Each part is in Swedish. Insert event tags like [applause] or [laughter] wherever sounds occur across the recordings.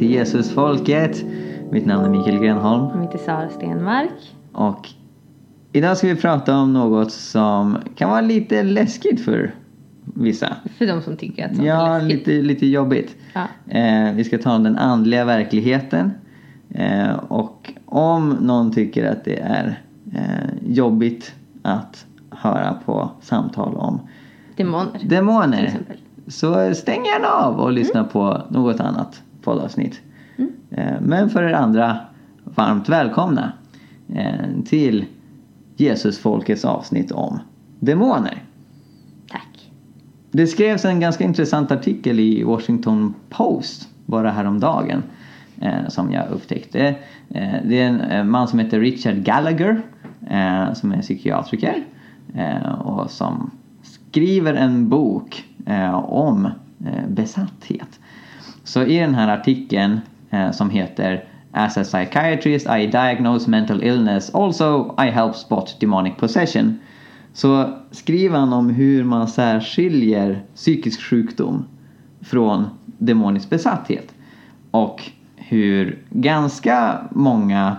till Jesusfolket. Mitt namn är Mikael Grenholm Jag heter Sara Stenmark. och idag ska vi prata om något som kan vara lite läskigt för vissa. För de som tycker att sånt Ja, är läskigt. lite, lite jobbigt. Ja. Eh, vi ska ta om den andliga verkligheten. Eh, och om någon tycker att det är eh, jobbigt att höra på samtal om Demoner. demoner så stäng gärna av och lyssna på något annat poddavsnitt. Eh, Men för er andra, varmt välkomna eh, till Jesusfolkets avsnitt om demoner. Tack. Det skrevs en ganska intressant artikel i Washington Post bara häromdagen eh, som jag upptäckte. Det är en man som heter Richard Gallagher som är psykiatriker och som skriver en bok om besatthet. Så i den här artikeln eh, som heter As a psychiatrist I diagnose mental illness also I help spot demonic possession så skriver han om hur man särskiljer psykisk sjukdom från demonisk besatthet. Och hur ganska många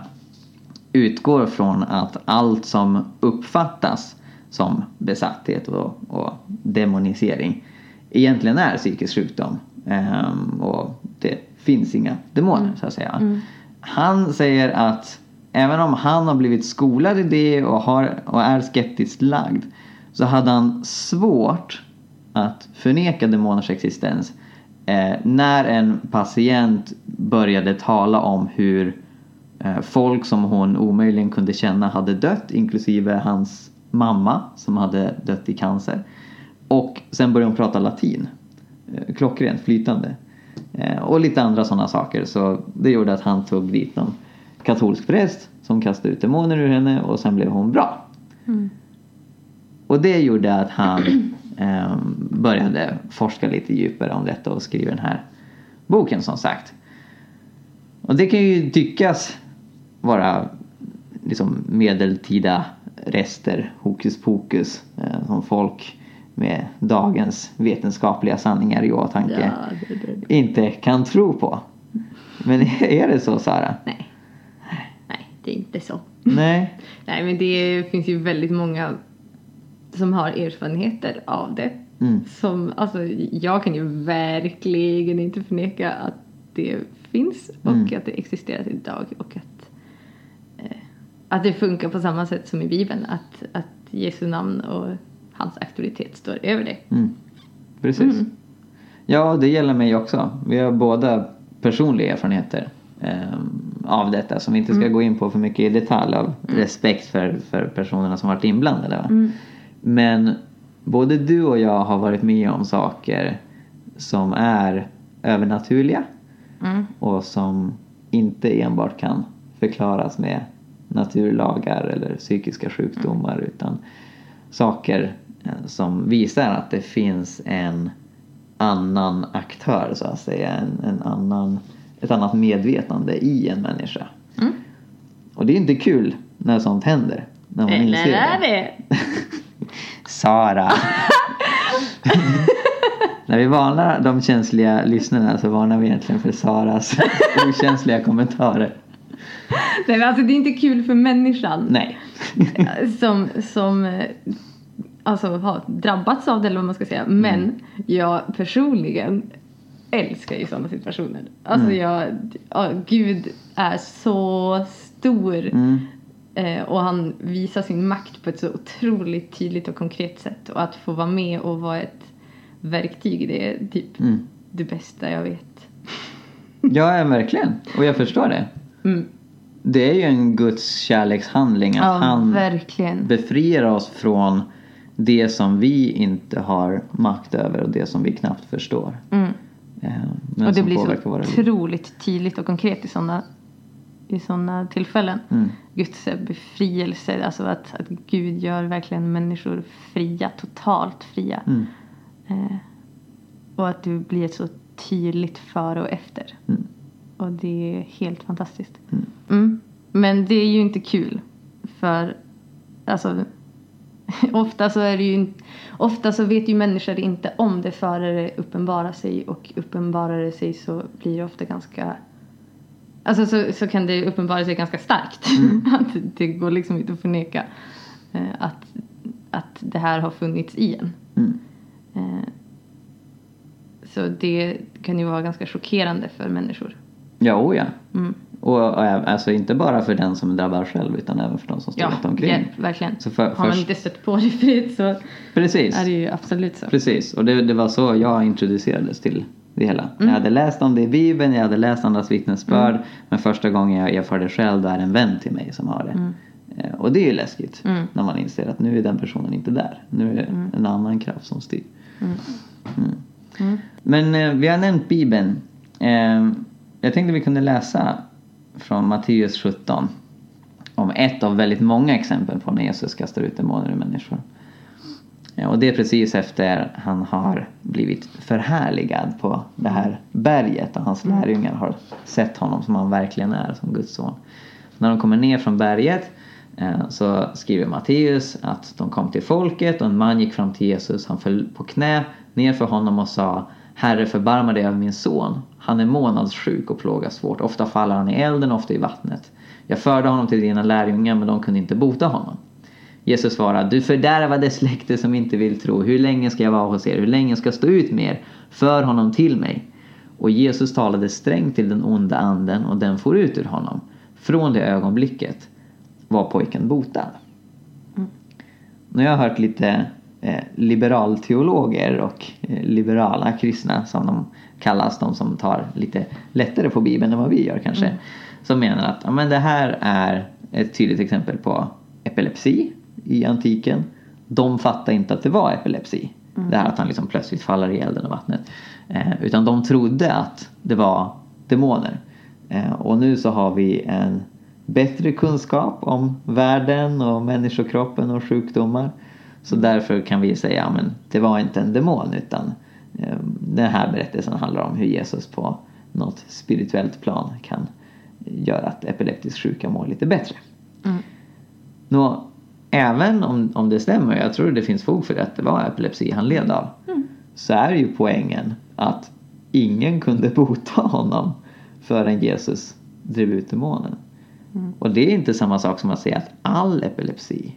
utgår från att allt som uppfattas som besatthet och, och demonisering egentligen är psykisk sjukdom. Ehm, och det finns inga demoner så att säga. Han säger att även om han har blivit skolad i det och, har, och är skeptiskt lagd så hade han svårt att förneka demoners existens eh, när en patient började tala om hur eh, folk som hon omöjligen kunde känna hade dött inklusive hans mamma som hade dött i cancer. Och sen började hon prata latin. Eh, klockrent, flytande. Eh, och lite andra sådana saker. Så det gjorde att han tog dit någon katolsk präst som kastade ut demoner ur henne och sen blev hon bra. Och det gjorde att han eh, började forska lite djupare om detta och skriva den här boken som sagt. Och det kan ju tyckas vara liksom medeltida rester, hokus pokus, eh, som folk med dagens vetenskapliga sanningar i åtanke Ja, det, det, inte kan tro på. Men [laughs] är det så Sara? Nej. Nej, det är inte så. Nej. [laughs] Nej, men det finns ju väldigt många som har erfarenheter av det. Mm. Som, alltså, jag kan ju verkligen inte förneka att det finns och Mm. att det existerar idag och att, eh, att det funkar på samma sätt som i Bibeln. Att, att Jesu namn och hans auktoritet står över det. Mm. Precis. Ja, det gäller mig också. Vi har båda personliga erfarenheter ehm, av detta som vi inte ska gå in på för mycket i detalj av respekt för, för personerna som varit inblandade. Va? Men både du och jag har varit med om saker som är övernaturliga Mm. och som inte enbart kan förklaras med naturlagar eller psykiska sjukdomar utan saker eh, som visar att det finns en annan aktör så att säga, en, en annan, ett annat medvetande i en människa. Mm. Och det är inte kul när sånt händer. När man Eller inser är det. det? [laughs] Sara! [laughs] När vi varnar de känsliga lyssnarna så varnar vi egentligen för Saras [laughs] okänsliga kommentarer. Nej, men alltså det är inte kul för människan. Nej. som, som eh, alltså, har drabbats av det eller vad man ska säga. Men jag personligen älskar ju sådana situationer. Alltså Mm. jag, ja, Gud är så stor. Mm. Eh, och han visar sin makt på ett så otroligt tydligt och konkret sätt. Och att få vara med och vara ett verktyg det är typ Mm. det bästa jag vet. Ja, ja, verkligen. Och jag förstår det. Mm. Det är ju en Guds kärlekshandling att Ja, han verkligen. befriar oss från det som vi inte har makt över och det som vi knappt förstår. Mm. Eh, Men och det blir så otroligt tydligt och konkret i sådana i såna tillfällen. Mm. Guds befrielse, alltså att, att Gud gör verkligen människor fria, totalt fria. Mm. Eh, och att det blir så tydligt före och efter. Mm. Och det är helt fantastiskt. Mm. Mm. Men det är ju inte kul. För, alltså, [laughs] ofta så är det ju Ofta så vet ju människor inte om det före det uppenbarar sig och uppenbarar det sig så blir det ofta ganska Alltså så, så kan det uppenbara sig ganska starkt. [laughs] att det går liksom inte att förneka eh, att, att det här har funnits i en. Mm. Eh, så det kan ju vara ganska chockerande för människor. Ja, oh ja. Mm. Och, och alltså inte bara för den som är drabbad själv utan även för de som står Ja, runt omkring. hjälp, verkligen. Så för, Har man först, inte stött på det [laughs] förut så precis, är det ju absolut så. precis. Och det, det var så jag introducerades till det hela. Mm. Jag hade läst om det i Bibeln, jag hade läst andras vittnesbörd. Men första gången jag erfar det själv, då är det en vän till mig som har det. Eh, Och det är ju läskigt Mm. när man inser att nu är den personen inte där. Nu är det en annan kraft som styr. Mm. Mm. Men eh, vi har nämnt Bibeln. Eh, jag tänkte vi kunde läsa från Matteus 17 om ett av väldigt många exempel på när Jesus kastar ut demoner ur människor. Och det är precis efter han har blivit förhärligad på det här berget och hans lärjungar har sett honom som han verkligen är, som Guds son. När de kommer ner från berget eh, så skriver Matteus att de kom till folket och en man gick fram till Jesus. Han föll på knä ner för honom och sa Herre förbarma dig över min son. Han är månadssjuk och plågas svårt. Ofta faller han i elden, ofta i vattnet. Jag förde honom till dina lärjungar men de kunde inte bota honom. Jesus svarade, du fördärvade släkte som inte vill tro. Hur länge ska jag vara hos er? Hur länge ska jag stå ut med er? För honom till mig. Och Jesus talade strängt till den onda anden och den for ut ur honom. Från det ögonblicket var pojken botad. Nu har jag hört lite liberalteologer och eh, liberala kristna som de kallas, de som tar lite lättare på Bibeln än vad vi gör kanske. Som menar att ja, men det här är ett tydligt exempel på epilepsi i antiken. De fattade inte att det var epilepsi. Det här att han liksom plötsligt faller i elden och vattnet. Eh, utan de trodde att det var demoner. Eh, och nu så har vi en bättre kunskap om världen och människokroppen och sjukdomar. Så därför kan vi säga att det var inte en demon utan eh, den här berättelsen handlar om hur Jesus på något spirituellt plan kan göra att epileptiskt sjuka mår lite bättre. Mm. Nå, även om, om det stämmer, jag tror det finns fog för det, att det var epilepsi han led av. Så är ju poängen att ingen kunde [laughs] bota honom förrän Jesus drev ut demonen. Och det är inte samma sak som att säga att all epilepsi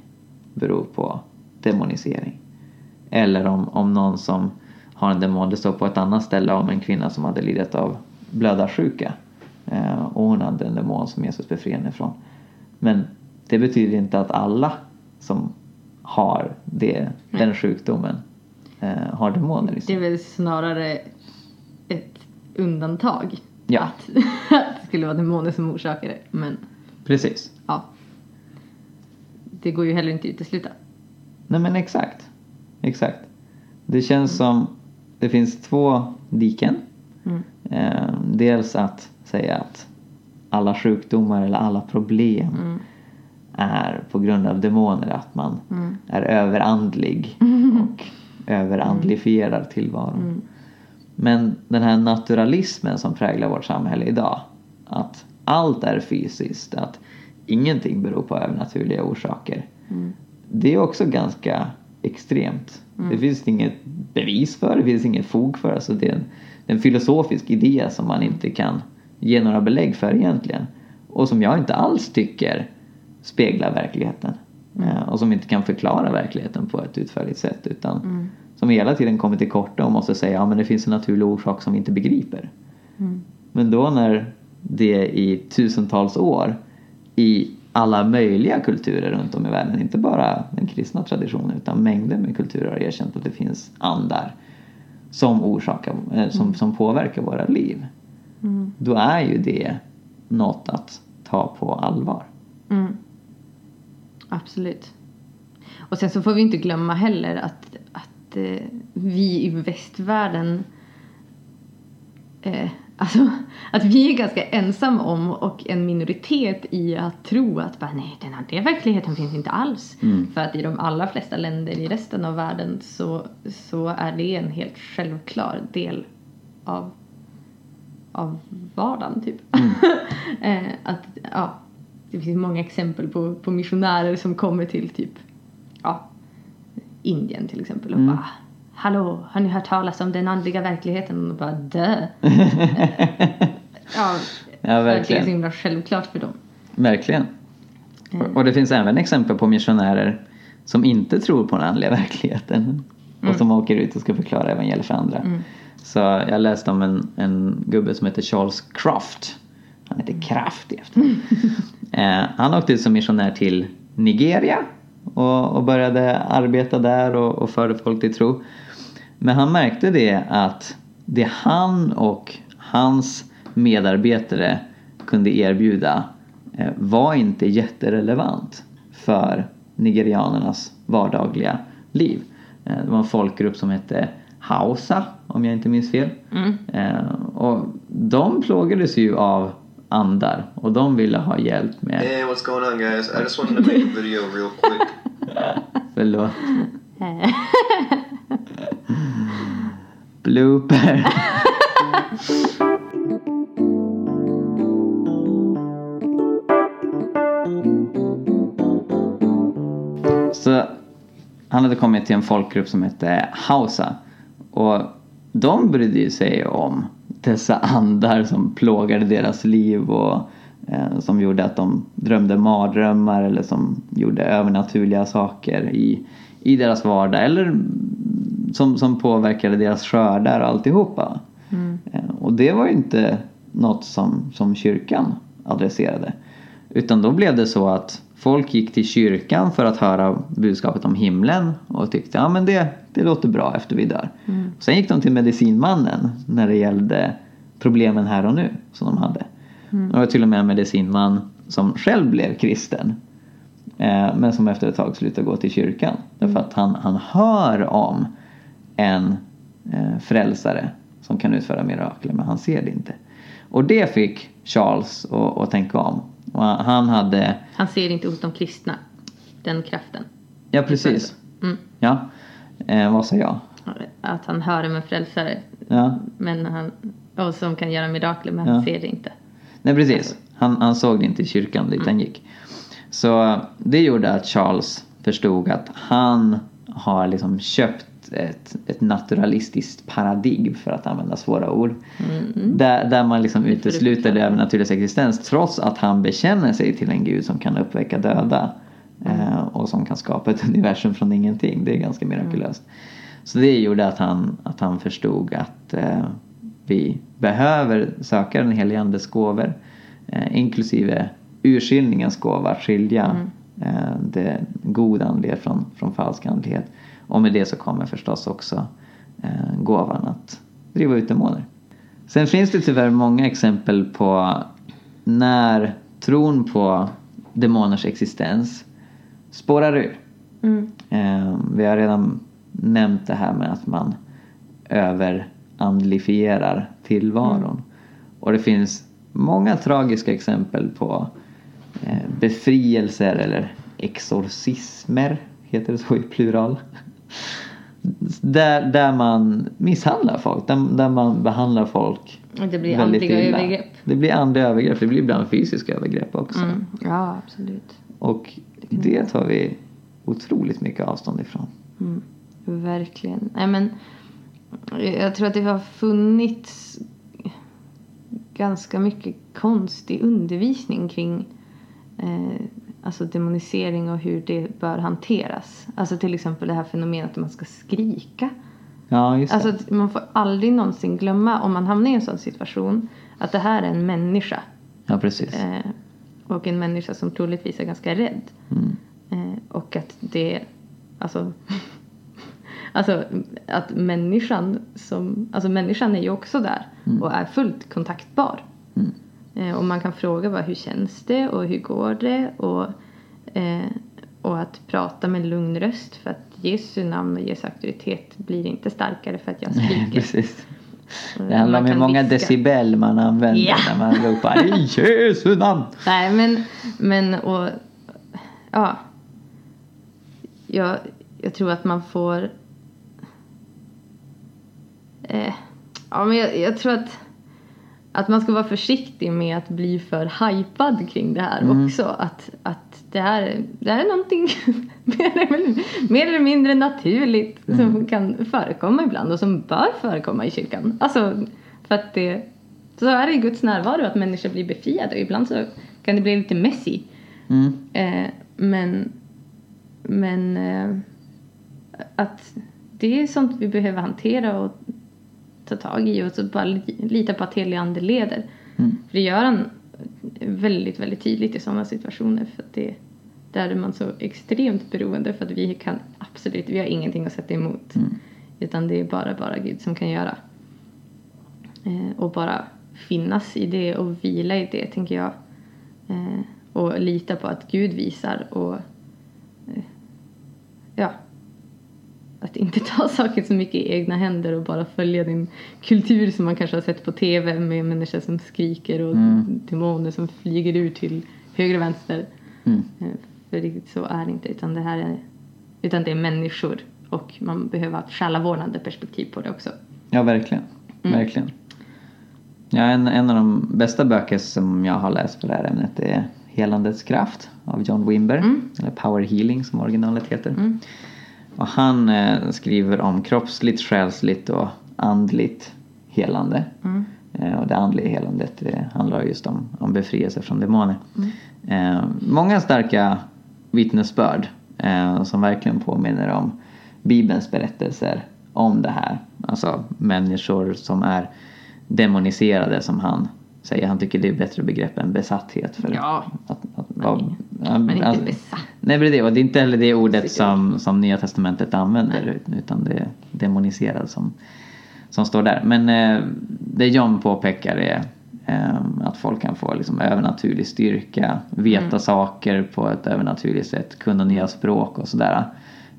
beror på demonisering. Eller om, om någon som har en demon, det står på ett annat ställe om en kvinna som hade lidit av blödarsjuka. Eh, och hon hade en demon som Jesus befriade henne från. Men det betyder inte att alla som har det, den sjukdomen eh, har demoner i Det är väl snarare ett undantag. Ja. Att, [laughs] att det skulle vara demoner som orsakar det. Men Precis. ja. Det går ju heller inte att utesluta. Nej men exakt. Exakt. Det känns som det finns två diken. Mm. Eh, dels att säga att alla sjukdomar eller alla problem Mm. är på grund av demoner. Att man Mm. är överandlig [laughs] och överandlifierar tillvaron. Mm. Men den här naturalismen som präglar vårt samhälle idag. Att allt är fysiskt, att ingenting beror på övernaturliga orsaker. Mm. Det är också ganska extremt. Det finns inget bevis för, det finns inget fog för. Alltså det, är en, en filosofisk idé som man inte kan ge några belägg för egentligen. Och som jag inte alls tycker speglar verkligheten. Eh, och som inte kan förklara verkligheten på ett utförligt sätt. Utan Mm. som hela tiden kommer till korta och måste säga ja det finns en naturlig orsak som vi inte begriper. Mm. Men då när det i tusentals år i alla möjliga kulturer runt om i världen, inte bara den kristna traditionen utan mängder med kulturer har erkänt att det finns andar som, orsakar, eh, som, som påverkar våra liv. Mm. Då är ju det något att ta på allvar. Mm. Absolut. Och sen så får vi inte glömma heller att, att eh, vi i västvärlden eh, Alltså att vi är ganska ensamma om och en minoritet i att tro att bara, nej den här verkligheten finns inte alls. Mm. För att i de allra flesta länder i resten av världen så, så är det en helt självklar del av, av vardagen typ. [laughs] eh, att, ja, det finns många exempel på, på missionärer som kommer till typ ja, Indien till exempel Mm. och bara Hallå, har ni hört talas om den andliga verkligheten? Och bara dö. [laughs] ja, Ja, verkligen. verkligen. så himla självklart för dem. Verkligen. Mm. Och det finns även exempel på missionärer som inte tror på den andliga verkligheten och som åker ut och ska förklara evangeliet för andra. Så jag läste om en, en gubbe som heter Charles Kraft. Han heter Kraft i efternamn. [laughs] eh, han åkte ut som missionär till Nigeria och, och började arbeta där och, och förde folk till tro. Men han märkte det att det han och hans medarbetare kunde erbjuda eh, var inte jätterelevant för nigerianernas vardagliga liv. Eh, Det var en folkgrupp som hette Hausa, om jag inte minns fel. Mm. Eh, Och de plågades ju av andar och de ville ha hjälp med... Hey, what's going on, guys? I just wanted to make a video real quick. [laughs] Förlåt. [laughs] Blooper. [laughs] Så han hade kommit till en folkgrupp som hette Hausa. Och de brydde ju sig om dessa andar som plågade deras liv och eh, som gjorde att de drömde mardrömmar eller som gjorde övernaturliga saker i, i deras vardag eller som, som påverkade deras skördar och alltihopa. Eh, och det var ju inte något som, som kyrkan adresserade. Utan då blev det så att folk gick till kyrkan för att höra budskapet om himlen och tyckte ja men det, det låter bra efter vi dör. Sen gick de till medicinmannen när det gällde problemen här och nu som de hade. Och det var till och med en medicinman som själv blev kristen. Eh, men som efter ett tag slutade gå till kyrkan. Därför att han, han hör om en eh, frälsare som kan utföra mirakler men han ser det inte. Och det fick Charles att, tänka om. Och han hade, Han ser inte hos de kristna, den kraften. ja precis, Mm. ja, eh, vad sa jag? Att han hör om en frälsare Ja, men han, och som kan göra mirakler men Ja. han ser det inte. nej precis. Han, han såg det inte i kyrkan dit han gick. Så det gjorde att Charles förstod att han har liksom köpt ett, ett naturalistiskt paradigm för att använda svåra ord. Där, där man liksom utesluter det övernaturligas existens trots att han bekänner sig till en gud som kan uppväcka döda. Eh, och som kan skapa ett [laughs] universum från ingenting. Det är ganska mirakulöst. Så det gjorde att han, att han förstod att eh, vi behöver söka den helige andes gåvor. Eh, inklusive urskiljningens gåva, att skilja eh, det goda andlighet från, från falsk andlighet. Och med det så kommer förstås också eh, gåvan att driva ut demoner. Sen finns det tyvärr många exempel på när tron på demoners existens spårar ur. Mm. Eh, vi har redan nämnt det här med att man överandlifierar tillvaron. Och det finns många tragiska exempel på eh, befrielser eller exorcismer, heter det så i plural. Där, där man misshandlar folk, där, där man behandlar folk Och det blir väldigt andliga illa. övergrepp. Det blir andliga övergrepp, det blir ibland fysiska övergrepp också. Mm. Ja, absolut. Och det tar vi otroligt mycket avstånd ifrån. Mm. Verkligen. Nej, men jag tror att det har funnits ganska mycket konstig undervisning kring eh, alltså demonisering och hur det bör hanteras. Alltså till exempel det här fenomenet att man ska skrika. Ja, just det. Alltså man får aldrig någonsin glömma om man hamnar i en sån situation att det här är en människa. ja, precis. Eh, och en människa som troligtvis är ganska rädd. Mm. Eh, och att det, alltså, [laughs] alltså att människan som, alltså människan är ju också där och är fullt kontaktbar. Mm. Eh, och man kan fråga bara hur känns det och hur går det och, eh, och att prata med lugn röst för att Jesu namn och Jesu auktoritet blir inte starkare för att jag skriker. Precis. Det handlar om hur många viska. decibel man använder Ja. när man ropar i Jesu namn. Nej men, men och ja. Jag, jag tror att man får eh, Ja men jag, jag tror att att man ska vara försiktig med att bli för hypad kring det här Mm. också. Att, att det, här, det är någonting [laughs] mer, eller- mer eller mindre naturligt Mm. som kan förekomma ibland och som bör förekomma i kyrkan. Alltså, för att det, så är det i Guds närvaro att människor blir befriade och ibland så kan det bli lite messy. Mm. Eh, men men eh, att det är sånt vi behöver hantera och ta tag i och så bara li- lita på att helig ande leder. Mm. För det gör han väldigt, väldigt tydligt i sådana situationer för att det där är man så extremt beroende för att vi kan absolut, vi har ingenting att sätta emot. Mm. Utan det är bara, bara Gud som kan göra. Eh, och bara finnas i det och vila i det tänker jag. Eh, och lita på att Gud visar och eh, ja, att inte ta [laughs] saker så mycket i egna händer och bara följa din kultur som man kanske har sett på tv med människor som skriker och Mm. demoner som flyger ut till höger och vänster. Mm. Eh, För riktigt så är det inte utan det här är, utan det är människor och man behöver ha ett själavårdande perspektiv på det också. Ja, verkligen. Mm. verkligen. Ja, en, en av de bästa böcker som jag har läst på det här ämnet är Helandets kraft av John Wimber. Mm. Eller Power Healing som originalet heter. Och han eh, skriver om kroppsligt, själsligt och andligt helande. Mm. Eh, och det andliga helandet det handlar just om, om befrielse från demoner. Mm. Eh, många starka vittnesbörd eh, som verkligen påminner om Bibelns berättelser om det här. Alltså människor som är demoniserade som han säger. Han tycker det är bättre begrepp än besatthet. För Ja. att, att, vara- Men inte alltså- besatt. Nej, men det, det. och det är inte heller det ordet som, som Nya Testamentet använder utan det är demoniserad som, som står där. Men eh, det John påpekar är eh, att folk kan få liksom, övernaturlig styrka, veta Mm. saker på ett övernaturligt sätt, kunna nya språk och sådär.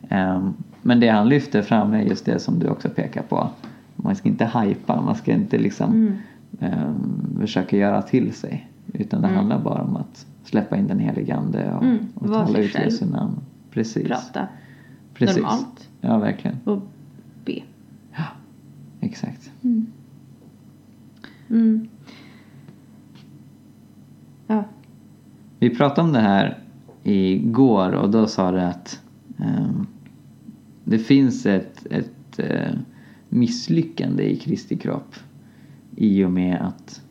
Eh, men det han lyfter fram är just det som du också pekar på. Man ska inte hypa, man ska inte liksom Mm. Eh, försöka göra till sig. Utan det Mm. handlar bara om att släppa in den helige ande och, Mm, och var tala ut. Jesu namn. Precis. Prata Precis. normalt Ja, verkligen. och be. Ja, exakt. Mm. Ja. Vi pratade om det här igår och då sa du att ehm, det finns ett, ett eh, misslyckande i Kristi kropp i och med att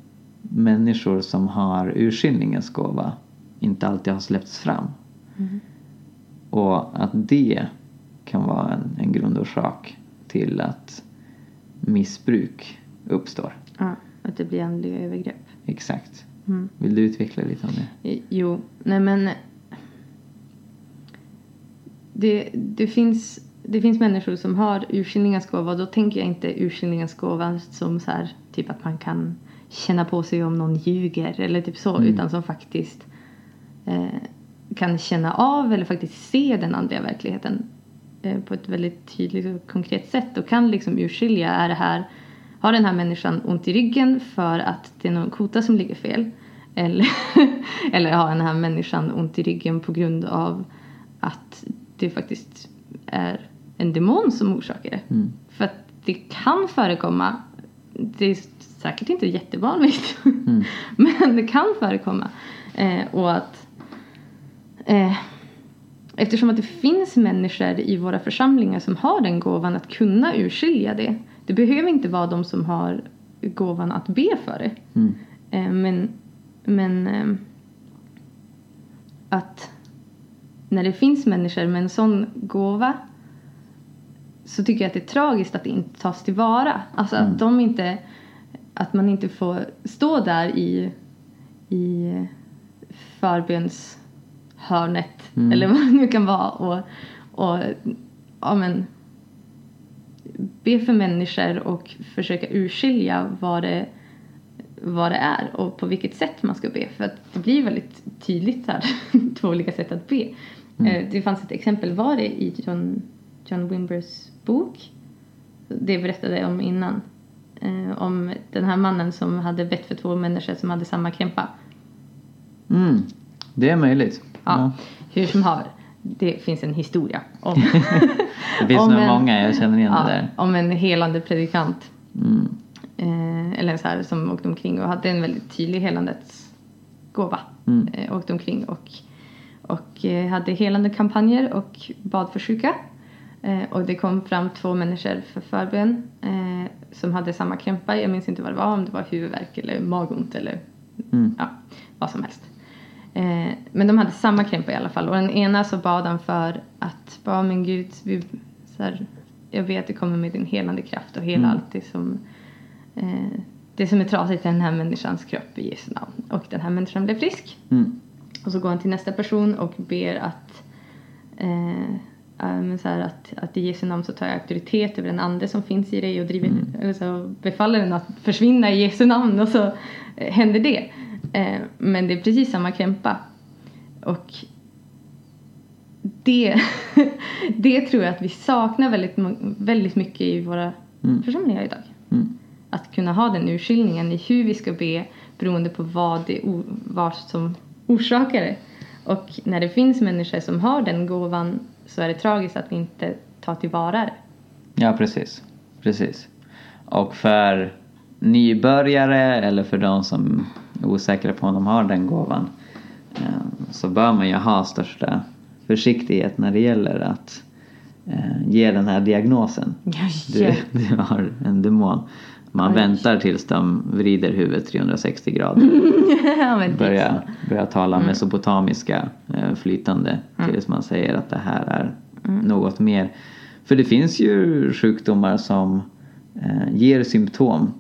människor som har urskiljningens gåva inte alltid har släppts fram. Mm. Och att det kan vara en, en grundorsak till att missbruk uppstår. ja, att det blir andliga övergrepp. Exakt. Mm. Vill du utveckla lite om det? I- Jo, nej men det, det, finns, det finns människor som har urskiljningens gåva och då tänker jag inte urskiljningens gåva som så här, typ att man kan känna på sig om någon ljuger eller typ så Mm. utan som faktiskt eh, kan känna av eller faktiskt se den andliga verkligheten eh, på ett väldigt tydligt och konkret sätt och kan liksom urskilja är det här har den här människan ont i ryggen för att det är någon kota som ligger fel eller, [laughs] eller har den här människan ont i ryggen på grund av att det faktiskt är en demon som orsakar det. Mm. För att det kan förekomma, det är säkert inte jättevanligt, Mm. [laughs] men det kan förekomma. Eh, och att eh, eftersom att det finns människor i våra församlingar som har den gåvan att kunna urskilja det. Det behöver inte vara de som har gåvan att be för det. Mm. Eh, men men eh, att när det finns människor med en sån gåva så tycker jag att det är tragiskt att det inte tas tillvara. Alltså Mm. att de inte att man inte får stå där i, i förbönshörnet Mm. eller vad det nu kan vara och, och ja, men, be för människor och försöka urskilja vad det, vad det är och på vilket sätt man ska be. För att det blir väldigt tydligt här, [laughs] två olika sätt att be. Eh, Det fanns ett exempel, var det i John, John Wimbers bok? Det berättade jag om innan. Eh, om den här mannen som hade bett för två människor som hade samma krämpa. Mm. Det är möjligt. Ja, Hur som haver, det finns en historia om, [laughs] Det finns nog många, jag känner igen ja, det där. om en helande predikant. Mm. Eh, eller så här, som åkte omkring och hade en väldigt tydlig helandets gåva. Mm. Eh, åkte omkring och, och eh, hade helande kampanjer och bad för sjuka. Eh, och det kom fram två människor för förbön eh, som hade samma krämpa. Jag minns inte vad det var, om det var huvudvärk eller magont eller Mm. ja, vad som helst. Eh, men de hade samma krämpa i alla fall. Och den ena så bad han för att, bara men Gud, vi, så här, jag vet att du kommer med din helande kraft och hela Mm. allt det som, eh, det som är trasigt i den här människans kropp i Jesu namn. Och den här människan blev frisk. Mm. Och så går han till nästa person och ber att eh, men så här att, att i Jesu namn så tar jag auktoritet över den ande som finns i dig och driver, eller så befaller den att försvinna i Jesu namn och så eh, händer det. Eh, men det är precis samma krämpa. Och det, [laughs] det tror jag att vi saknar väldigt, väldigt mycket i våra Mm. församlingar idag. Mm. Att kunna ha den urskiljningen i hur vi ska be beroende på vad, det, vad som orsakar det. Och när det finns människor som har den gåvan så är det tragiskt att vi inte tar tillvara det. Ja, precis. Precis. Och för nybörjare eller för de som är osäkra på om de har den gåvan eh, så bör man ju ha största försiktighet när det gäller att eh, ge den här diagnosen. Du, du har en demon. Man Oj. väntar tills de vrider huvudet 360 grader. [laughs] ja, men det är Börja, så. börja tala mesopotamiska eh, flytande tills man säger att det här är något mer. För det finns ju sjukdomar som eh, ger symptom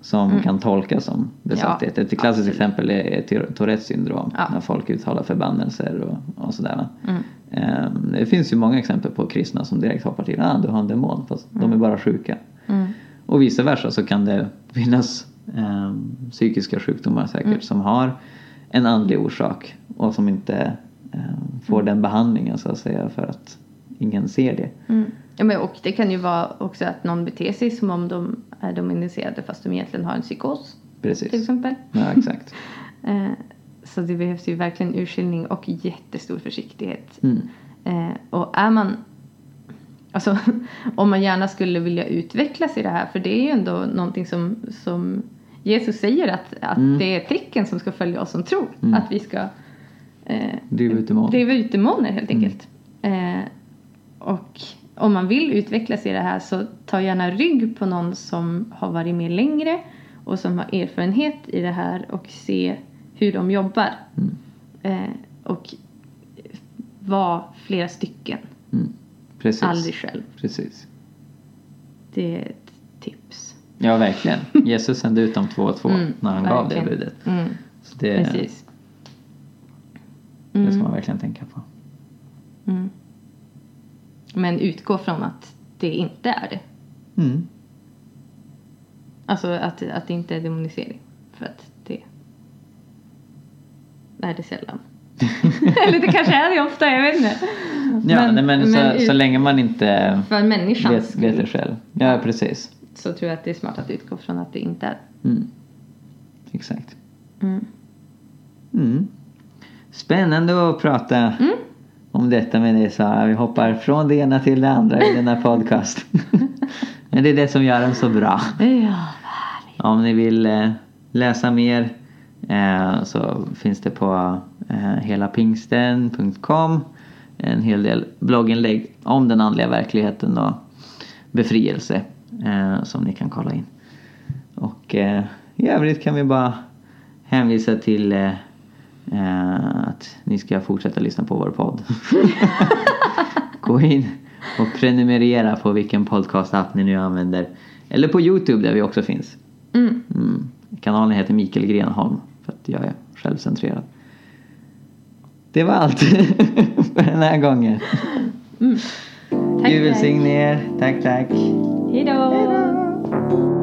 som kan tolkas som besatthet. Ja, Ett klassiskt absolut. exempel är, är Tour- Tourettes syndrom. Ja. När folk uttalar förbannelser och, och sådär. Mm. Eh, det finns ju många exempel på kristna som direkt hoppar till ah, du har en demon fast de är bara sjuka. Och vice versa så kan det finnas eh, psykiska sjukdomar säkert Mm. som har en andlig orsak och som inte eh, får Mm. den behandlingen så att säga för att ingen ser det. Mm. Ja, men och det kan ju vara också att någon beter sig som om de är dominicerade fast de egentligen har en psykos till Precis. exempel. Ja, exakt. [laughs] Eh, så det behövs ju verkligen urskiljning och jättestor försiktighet. Mm. Eh, och är man... Alltså, [laughs] om man gärna skulle vilja utvecklas i det här, för det är ju ändå någonting som, som Jesus säger att, att Mm. det är tecken som ska följa oss som tror. Mm. Att vi ska eh, Driva ut demoner. driva ut demoner helt Mm. enkelt. Eh, och om man vill utvecklas i det här så ta gärna rygg på någon som har varit med längre och som har erfarenhet i det här och se hur de jobbar. Mm. Eh, och var flera stycken, Mm. Precis. aldrig själv. Precis. Det är ett tips. Ja, verkligen. [laughs] Jesus sände ut de två och två Mm, när han gav det verkligen. budet. Mm, Så det, precis. det ska Mm, man verkligen tänka på. mm. Men utgå från att det inte är det. Mm. Alltså att, att det inte är demonisering. För att det är det sällan. [laughs] Eller det kanske är det ofta, jag vet inte. Ja, nej, men, så, ut- så länge man inte För människans vet, vet det själv. Ja, precis. så tror jag att det är smart att utgå från att det inte är. Mm. Exakt. Mm. Mm. Spännande att prata Mm. om detta med dig Sara. Vi hoppar från det ena till det andra i denna podcast. [laughs] Men det är det som gör den så bra. Ja, Om ni vill eh, läsa mer eh, så finns det på helapingsten.com en hel del blogginlägg om den andliga verkligheten och befrielse eh, som ni kan kolla in. Och eh, i övrigt kan vi bara hänvisa till eh, eh, att ni ska fortsätta lyssna på vår podd. [laughs] Gå in och prenumerera på vilken podcast-app ni nu använder. Eller på Youtube där vi också finns. Mm. Mm. Kanalen heter Mikael Grenholm för att jag är självcentrerad. Det var allt [laughs] för den här gången. Tack, Gud välsigne er. Tack, tack. Hej då!